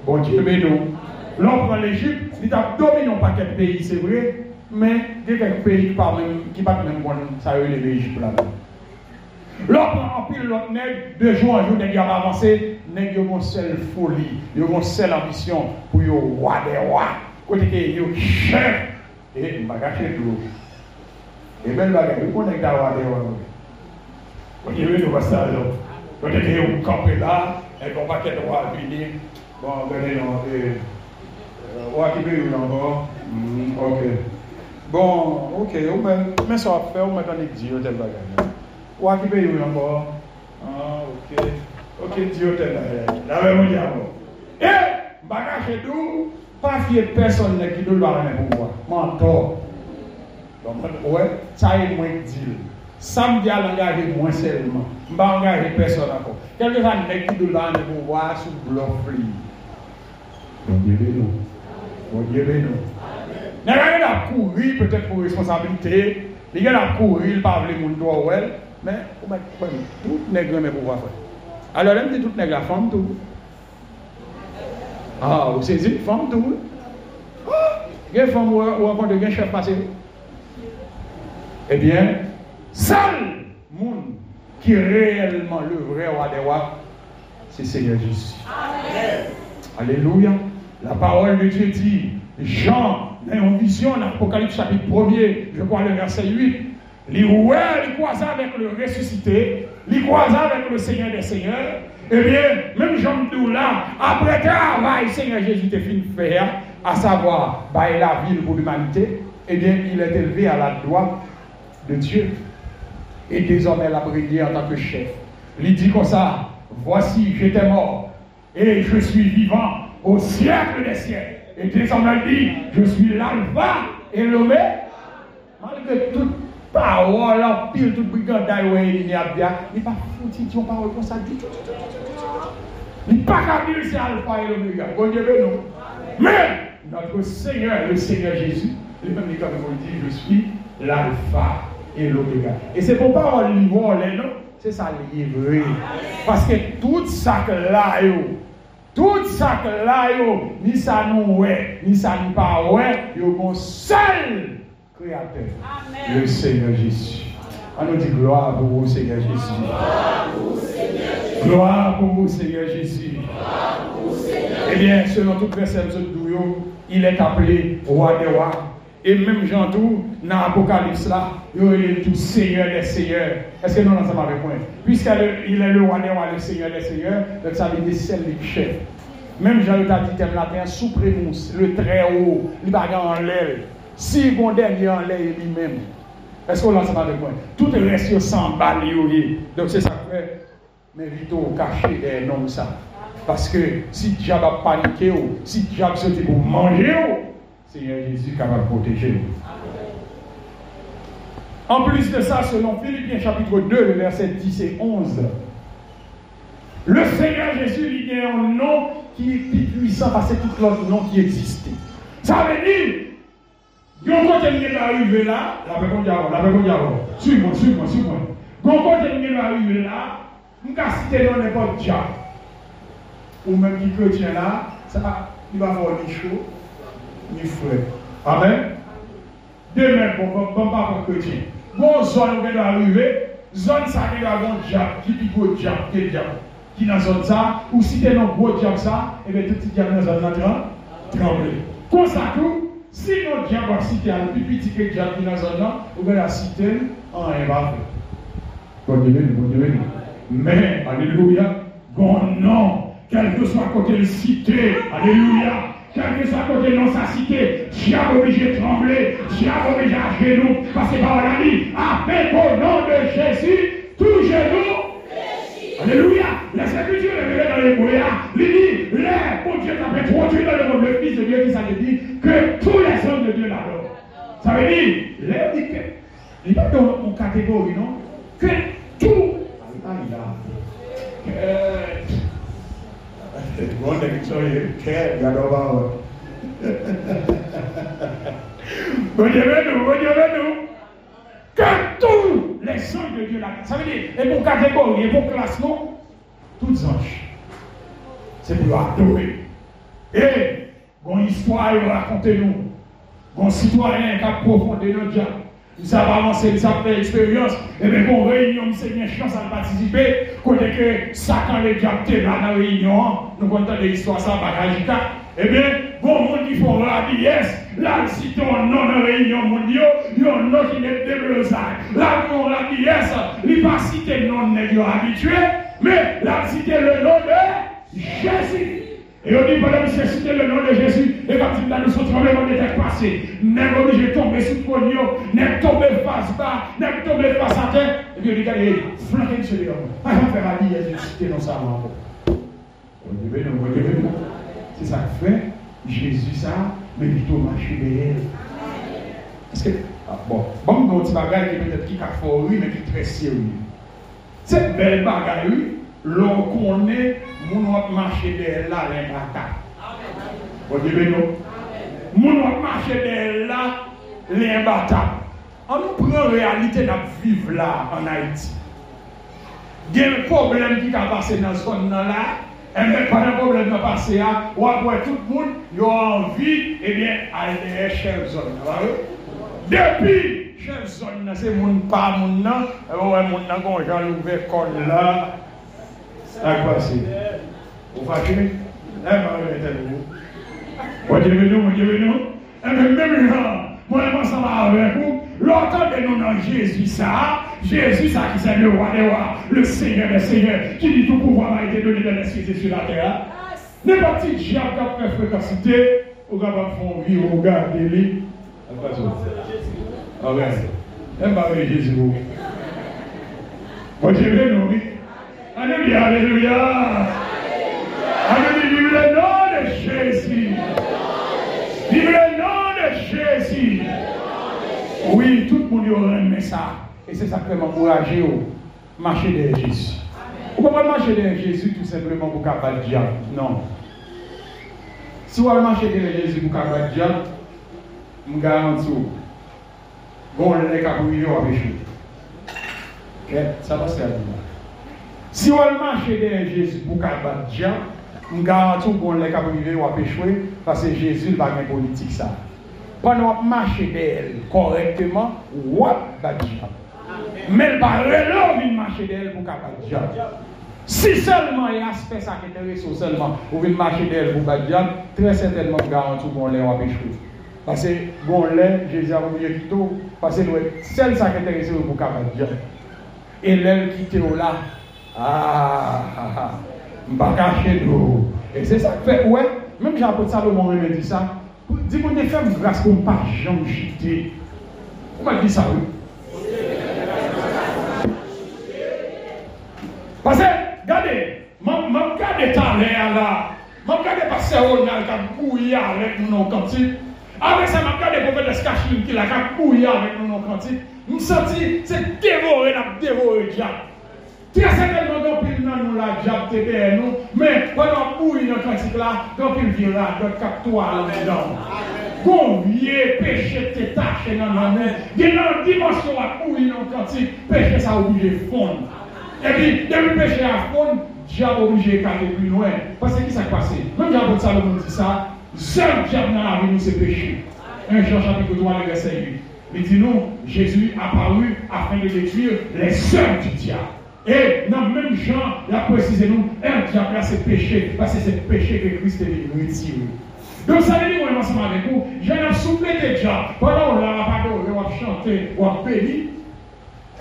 Bon Dieu, mais nous. Prend l'Égypte, il a dominé un paquet de pays, c'est vrai, mais il y a quelques pays qui ne qui pas même ça eu les l'Égypte là-bas. Lòk an anpil lòk neg, de joun an joun neg yon avanse, neg yon kon sel foli, yon kon sel ambisyon pou yon wade wak. Kote ke yon chèv, e mbaga chèv lòk. E bel baga, yon kon neg da wade wak. Kote yon yon wasa lòk. Kote ke yon kampe la, e kon baket wak vini, bon gane nan, e wak ibe yon nan bon, mm, ok. Bon, ok, ou men, men so ap fè, ou men kon ek di yon tel baga. Wakipe yon yon bo. Ah, ok. Ok, diyo ten la ye. La ve moun diyan bo. E, baga chedou, pa fye person le ki do lwa rene pou wak. Mantor. Don mwen ouwe, chaye mwen dil. Sam diya langaje mwen selman. Mba langaje person akon. Kelke fan le ki do lwa rene pou wak sou blok fri. Mwen diye nou. Mwen diye nou. Nè gane la kouri, petè pou responsabilite. Li gen la kouri, l pa vle moun do wèl. Faire. Alors, même dit tout nègre la femme tout. Ah, vous saisissez femme tout. Ah, il y a une femme où on rencontre un chef passé. Eh bien, Seul monde qui est réellement le vrai roi des rois, c'est Seigneur Jésus. Alléluia. La parole de Dieu dit, Jean, dans une vision, dans l'Apocalypse chapitre 1er, je crois le verset 8, les rois, les croisés avec le ressuscité, les croisés avec le Seigneur des Seigneurs, eh bien, même Jean là, après travail, Seigneur Jésus te fin faire, à savoir, bailler la ville pour l'humanité, eh bien, il est élevé à la droite de Dieu et désormais l'a brillé en tant que chef. Il dit comme ça, voici, j'étais mort et je suis vivant au siècle des siècles. Et désormais il dit, je suis l'alpha et l'oméga. Malgré toute parole, en pile, toute brigandaille, il n'y a bien, il n'est pas foutu, tu parole comme ça du tout. Il n'est pas dire c'est alpha et l'oméga. Bon Dieu, non. Mais notre Seigneur, le Seigneur Jésus, lui-même, comme il dit, je suis l'alpha et l'oméga. Et c'est pour pas on les non, c'est ça vrai. Parce que tout ça que là, tout ça que là, ni ça nous ouais, ni ça nous pas ouais, yo mon seul créateur, le Seigneur Jésus. On nous dit gloire pour vous, Seigneur Jésus. Gloire pour vous, Seigneur Jésus. Eh bien, selon toute personne de il est appelé roi des rois. Et même Jean tout, dans l'Apocalypse là, il est tout Seigneur des Seigneurs. Est-ce que nous sommes avec moi? Puisqu'il est le roi des rois, le Seigneur des Seigneurs, donc ça veut dire c'est le chef. Même Jean le dit thème latin, suprêmus, le très haut, il va en l'air. Si bon dernier en l'air lui-même. Est-ce qu'on ensemble avec moi? Tout le reste sans balle. Donc c'est ça que. Mais au caché des noms ça. Parce que si diable a paniqué, si diable se dit pour manger, Seigneur Jésus capable de protéger. En plus de ça, selon Philippiens chapitre 2, le verset 10 et 11, le Seigneur Jésus, a un nom qui est plus puissant parce que tout l'autre nom qui existait. Ça veut dire, quand il est arrivé là, la personne la personne suis-moi, suis-moi, suis-moi. Quand il est arrivé là, peut citer dans diable. Ou même qui chrétien là, ça, il va avoir ni chaud, ni frais. Amen? Demain, bon, bon, bon, pas chrétien. Bon zone doit arriver, zone ça qui doit avoir diable, qui dit gros diable, qui diable, qui dans zone ça, ou si tu es dans gros diable ça, et bien tout petit diable dans. Comme ça si notre diable va citer un plus petit que diable qui dans bien la citer en un Dieu, Dieu. Mais, alléluia, bon non, quel que soit côté le cité, alléluia, quel que soit côté dans sa cité, diable obligé de trembler, diable obligé à genoux, parce que par la vie, avec au nom de Jésus, tout genou. Alléluia. La Écritures est dans les moyens. Il dit, l'air, pour Dieu t'a fait produire dans le monde, le Fils de Dieu qui s'est dit que tous les hommes de Dieu l'adorent. Ça veut dire, l'air dit que, il n'est pas dans catégorie, non? Que tout, ah, il a, que, Bon, Victoria, care, God over. Bon Dieu nous, bon Dieu nous. Que tous les anges de Dieu là, ça veut dire, et pour catégorie, et pour classement, tous anges. C'est pour adorer. Et, bon, il histoire raconter nous. Bon citoyen qui a profondé notre diable. Nous avons avancé, nous avons fait expérience. Et bien, pour réunion, nous avons une chance à participer. Côté ça, quand les diables étaient là dans la réunion, nous comptons des histoires, ça, bagage. Eh bien, bon monde qui font la yes, là, si ton nom la réunion mondiale, il y a un nom qui est développé. Là, on la yes, il pas cité nom de habitué, mais là, cité le nom de Jésus. Et on dit, pendant que cité le nom de Jésus, et quand il a nous son tremblement de terre passé, n'est obligé de tomber sous pognon, n'est tombé face bas, n'est tombé face à terre, et puis il dit, flanquez sur les hommes. Pas faire la vie, il cité dans sa main. On dit, mais non, on non. C'est ça fait Jésus, ça, mais plutôt marcher derrière. Parce que, ah, bon, bon, un petit bagage qui peut-être qui a fort, mais qui est très sérieux. Cette belle bagaille, l'on connaît, mon marcher derrière là, l'imbata. Vous dites non? Mon marcher derrière là, l'imbata. On nous prend réalité de vivre là en Haïti. Il y a un problème qui a passé dans ce zone là. Et même pas de problème de passer à, ou après tout le monde, il a envie, eh bien, derrière chère zone. Depuis, chère zone, c'est mon pas, mon nom, ouais, mon nom, quand j'ai ouvert comme là, ça a passé. Vous fâchez? Eh vous Moi, je vais nous, moi, je vais nous. Et même, même là, moi, je m'en avec vous. Longtemps que nous dans Jésus, ça, Jésus, ça qui c'est le roi des rois, le Seigneur des seigneurs, qui dit tout pouvoir a été donné dans les sur la terre. N'importe qui qui a fait fréquencité, on va faire vie, regarder lui. Amen. Même pas Jésus. Moi, je. Alléluia, alléluia. Alléluia, le nom de Jésus. Aime ça. Et c'est ça qui m'encourager à marcher derrière Jésus. Vous pouvez pas marcher derrière Jésus tout simplement pour capable diable. Non. Si vous marchez derrière Jésus pour capable diable, je vous garantis, vous allez capable. Ok? Ça va se faire. Si vous marchez derrière Jésus pour capable diable, je vous garantis que vous allez capable à pécher parce que Jésus n'a pas de politique ça Panon ap mache del korekteman, wap bat diyan. Men pa relo vin mache del pou ka bat diyan. Si selman yon aspe sa ki te reso selman, ou vin mache del pou bat diyan, tre setenman garantou bon lè wap echou. Pase bon lè, jese a roubye kito, pase nou e sel sa ki te reso pou ka bat diyan. E lèl kite ou la, aaa, mba kache nou. E se sa ki fe, ouè, menm jan apote sa pou moun reme di sa, Di moun de fèm grase kon pa jom jite. Ou mwen di sa ou? Pase, gade, mwen gade tanè a la, mwen gade pase ou nan ka kouya avèk moun an kanti. Avèk se mwen gade pou fè de skachin ki la ka kouya avèk moun an kanti. Mwen senti se devore nan devore diak. Diable. Très certainement, quand il n'a nous la diable derrière nous, mais pendant bouillir notre cantique là, quand il viendra, notre captoire là-dedans. Combien péché t'es taché dans la main, il y a une dimension à bouillir notre cantique, péché ça obligé de fondre. Et puis, depuis le péché à fondre, diable obligé d'aller plus loin. Parce que qui s'est passé? Même diable Salomon dit ça, seul diable dans la vie, c'est péché. 1 Jean chapitre 3, verset 8. Il dit non, Jésus apparu afin de détruire les œuvres du diable. Et dans le même genre, il a précisé nous, un diable c'est péché, parce que c'est le péché que Christ est venu retirer. Donc ça veut dire, moi, ensemble avec vous, j'ai un soufflé déjà. Pendant qu'on l'a pas on va chanter, on va bénir.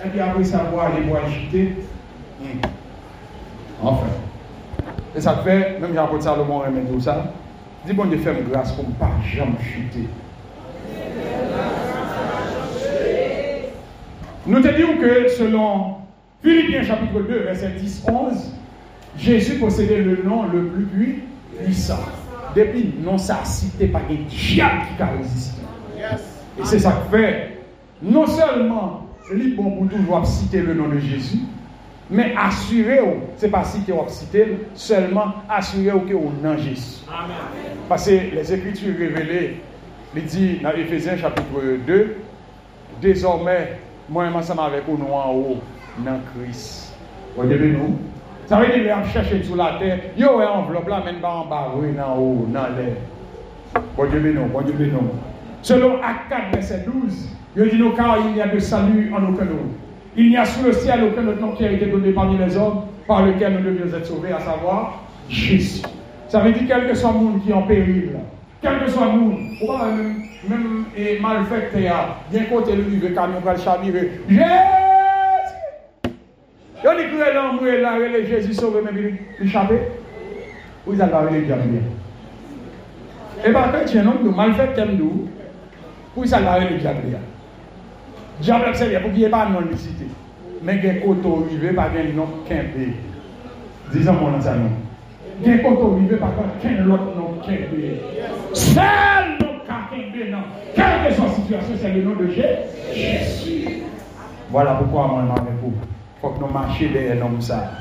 Et puis après ça, va aller voir agiter. Hmm. Enfin. Et ça fait, même Jean-Paul Salomon remet tout ça. Dis bon de faire grâce pour ne pas jamais chuter. Nous te disons que selon Philippiens chapitre 2, verset 10-11, Jésus possédait le nom le plus puissant. Depuis, non, ça cité par des diables qui a résisté. Et c'est ça que fait, non seulement, les bon pour toujours citer le nom de Jésus, mais assurez-vous, ce n'est pas citer ou citer, seulement assurez-vous que vous nom Jésus. Parce que les Écritures révélées, il dit dans Ephésiens chapitre 2, désormais, moi, ensemble avec vous, nous en haut, dans Christ. Vous voyez nous? Ça veut dire qu'on cherche sur la terre, il y a une enveloppe là, même pas en bas, oui, en haut, dans l'air. Bon Dieu bénisse, bon Dieu bénisse. Selon Acte 4, verset 12, il dit nous car il n'y a de salut en aucun autre. Il n'y a sous le ciel aucun autre nom qui a été donné parmi les hommes par lequel nous devions être sauvés, à savoir Jésus. Ça veut dire quel que soit le monde qui est en péril, quel que soit le monde, même, même et mal fait, bien côté le livre, camion va le chavirer. Jésus! Yo di kure lan mouye lan rele Jésus sove men bi chapè. Ou zal pa rele diable. E pa kwen tjen nou, mal fèk tem nou, ou zal pa rele diable ya. Diable se vye pou ki e pa non lisite. Men gen koto rive pa gen non kenpe. Dizan moun an sa nou. Gen koto rive pa gen lot non kenpe. Sel non ka kenpe nan. Kelke son situasyon se le nou de Jésus. Voilà pourquoi on est avec vous. Il faut que nous marchions derrière l'homme ça.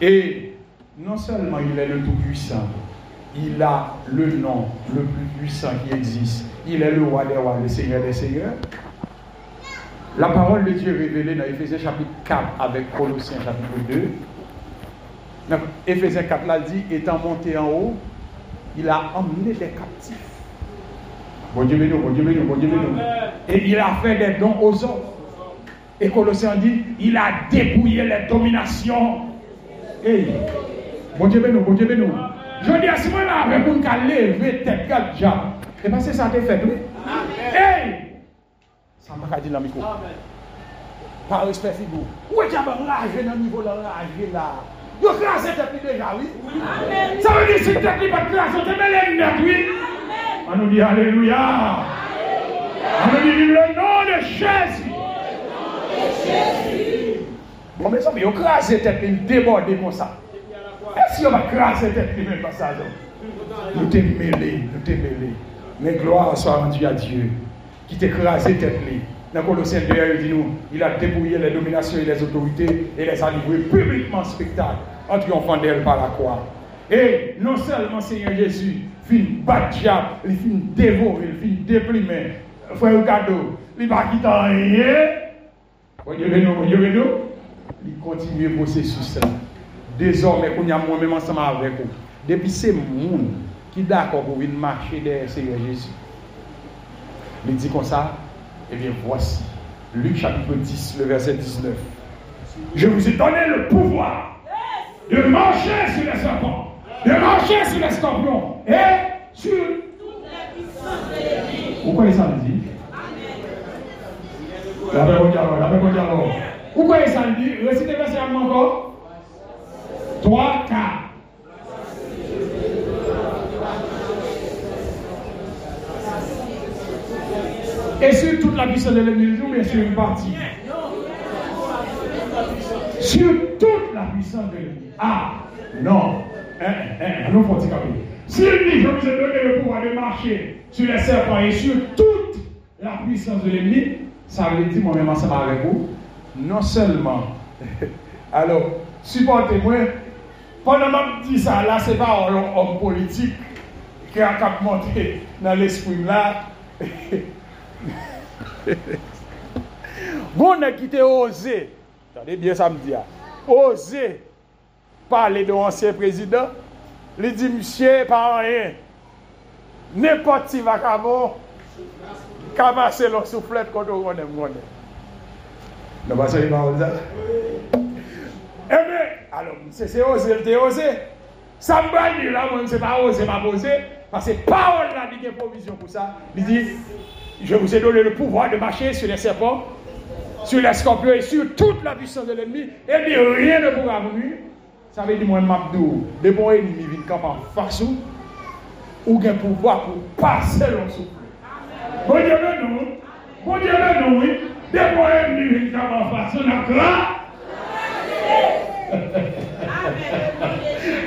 Et non seulement il est le Tout-Puissant, il a le nom le plus puissant qui existe. Il est le roi des rois, le Seigneur des seigneurs. La parole de Dieu révélée dans Ephésiens chapitre 4 avec Colossiens chapitre 2. Dans Ephésiens 4 là dit, étant monté en haut, il a emmené des captifs. Bon Dieu bon Dieu bon Dieu béni. Et il a fait des dons aux hommes. Et Colossiens dit, il a dépouillé les dominations. Et, bon Dieu béni, bon Dieu béni. Je dis à ce moment-là, avec un qui levé tête, quatre diable. Et parce que ça t'a fait, oui. Hey! Ça m'a dit le micro. Par respect, figure. Où est-ce a un dans le niveau de l'enragé là? Yo crasé tête déjà, oui. Ça veut dire que si tête n'est pas crassée, tu mets les lunettes, oui. On nous dit Alléluia. On nous dit le nom de Jésus. Bon, ça, mais yo crasé tête, il déborde comme ça. Est-ce qu'il va craser tête, même pas ça, Nous t'es mêlés, nous t'es. Mais gloire soit rendue à Dieu qui t'écrasé tête Dans Colossiens 2, il dit nous, il a dépouillé les dominations et les autorités et les a livrés publiquement en spectacle en triomphant d'elle par la croix. Et non seulement Seigneur Jésus fin battre diable, il fin dévorer, il fin déprimer. Frère cadeau, il va quitter rien. Béni. Il continue le processus. Désormais, on y a moi-même ensemble avec vous. Depuis ces monde qui d'accord pour marcher derrière Seigneur Jésus. Il dit comme ça, eh bien voici, Luc chapitre 10, le verset 19. Je vous ai donné le pouvoir de marcher sur les serpents, de marcher sur les scorpions et sur toutes les puissances de l'ennemi. Pourquoi ça dit La dialogue. Pourquoi ça le dit Récitez verset encore. 3, 4. Et sur toute la puissance de l'ennemi, mais sur une partie. Sur toute la puissance de l'ennemi. Ah, non. Nous faut S'il dit, je vous ai donné le pouvoir de marcher sur les serpents et sur toute la puissance de l'ennemi, Ça veut dire moi-même ensemble avec vous, non seulement, alors, supportez-moi, pendant que je dis ça, là, ce n'est pas un homme politique qui a cap monté dans l'esprit là. bon, qui t'a osé, attendez bien ça me dit, osé parler de l'ancien président, il dit, monsieur, pas rien, n'importe qui va qu'avant. Kabase lò souflet koto konen mwone. Nè baso yi ma ou zan? Eme, eh alò mse se ose, lte ose. Sa mba di la mwen se pa ose, ma pose. Pase parol la di gen provision pou sa. Li di, je vous ai donné le pouvoir de marcher sur les serpents, sur les scorpions et sur toute la puissance de l'ennemi. Eh et di, rien ne pourra venir. Sa ve di mwen mabdou, de mwen ennimi vin kapan farsou, ou gen pouvoir pou pase lò souflet. Bon Dieu, nous, bon Dieu, nous, oui. De bon ennemi viennent camp en face, on a là.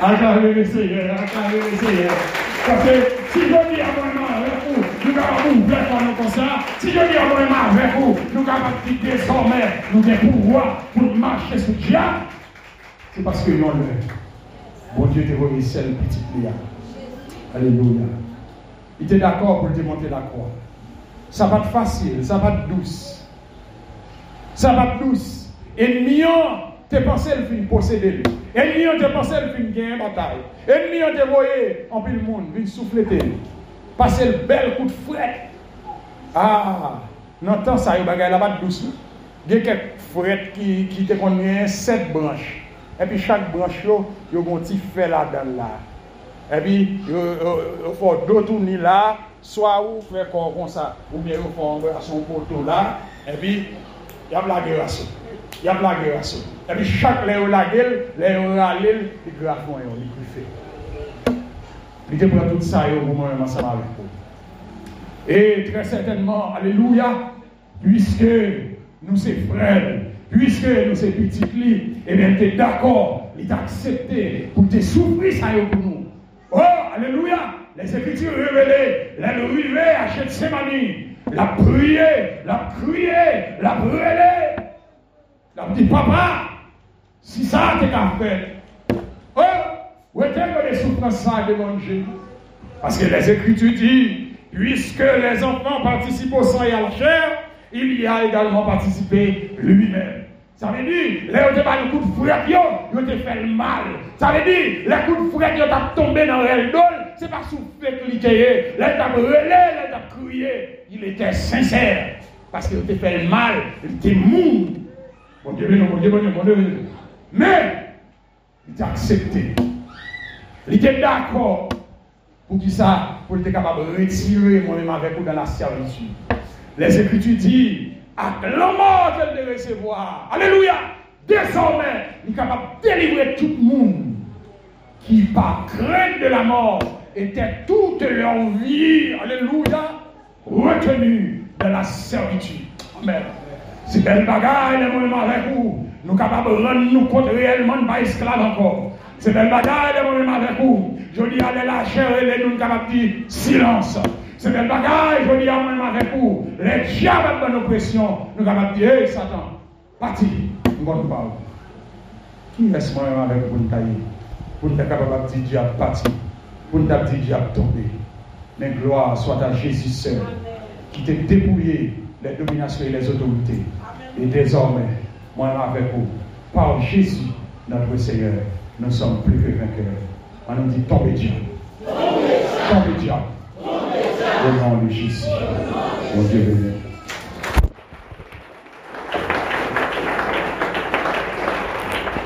Acclamez le Seigneur, acclamez le. Parce que si je dis à moi avec vous, nous avons ouvert comme comme ça. Si je dis à moi avec vous, nous avons dit désormais, nous avons pouvoir pour marcher sur Dieu. C'est parce que nous le Bon Dieu te remis celle petite Léa. Alléluia. Il était d'accord pour démonter la croix. sa pat fasil, sa pat dous. Sa pat dous. En miyon te panse l fin posede li. En miyon te panse l fin gen batay. En miyon te voye anpil moun, vin souflete li. Pase l bel kout fret. Ah, nan tan sa yo bagay la bat dous li. Gen kek fret ki, ki te konyen set branche. Epi chak branche yo, yo gonti fe la dan la. Epi, yo, yo, yo, yo fò do touni la, soit ou faire comme ça, ou bien il faut faire son poteau là, et puis, il y a la guerre Il y a la guerre Et puis chaque lèvre la gueule, lèvre la gueule, il grave moi, il fait. Il te prend tout ça au moment où ensemble avec vous. Et très certainement, alléluia, puisque nous sommes frères, puisque nous sommes petits et bien, d'accord, il t'a pour te souffrir nous. Oh, alléluia, les Écritures révélées, la rivée à Gethsemane, la prié, la crié, la brûlé. La dit, papa, si ça t'es qu'à faire, oh, où est-ce que les souffrances ça de manger? Parce que les Écritures disent, puisque les enfants participent au sang et à la chair, il y a également participé lui-même. Ça veut dire, là, où pas le coup de fouet, ils ont fait le mal. Ça veut dire, les coups de fouet, ils ont tombé dans le dol, c'est pas fait que était. Là, il brûlé, là, il. Il était sincère. Parce qu'il a fait mal, il était mou. Mon Dieu, mon Dieu, mon Dieu, mon Dieu. Mais, il a accepté. Il était d'accord pour qui ça, pour être capable de retirer moi-même avec vous dans la servitude. Les Écritures disent, à la mort qu'elle de recevoir, alléluia, désormais, il est capable de délivrer tout le monde qui, par crainte de la mort, était toute leur vie, alléluia, retenu dans la servitude. Amen. C'est belle bagaille, les moments avec vous. Nous capables de rendre nous compte réellement pas esclaves encore. C'est belle bagaille, les moments avec vous. Je dis, allez la chair et nous capables de dire silence. C'est belle bagaille, je dis, même avec vous. Les diables dans nos pressions, nous capables de dire, hé Satan, parti, nous parle. Qui est-ce moi avec vous, pour nous capable de dire, diable, parti pour nous dire diable tombé. Mais gloire soit à Jésus seul, qui t'a dépouillé les dominations et les autorités. Et désormais, moi avec vous, par Jésus, notre Seigneur, nous sommes plus que vainqueurs. On nous dit tombez diable. Tombez diable. Au nom de Jésus. Mon Dieu béni.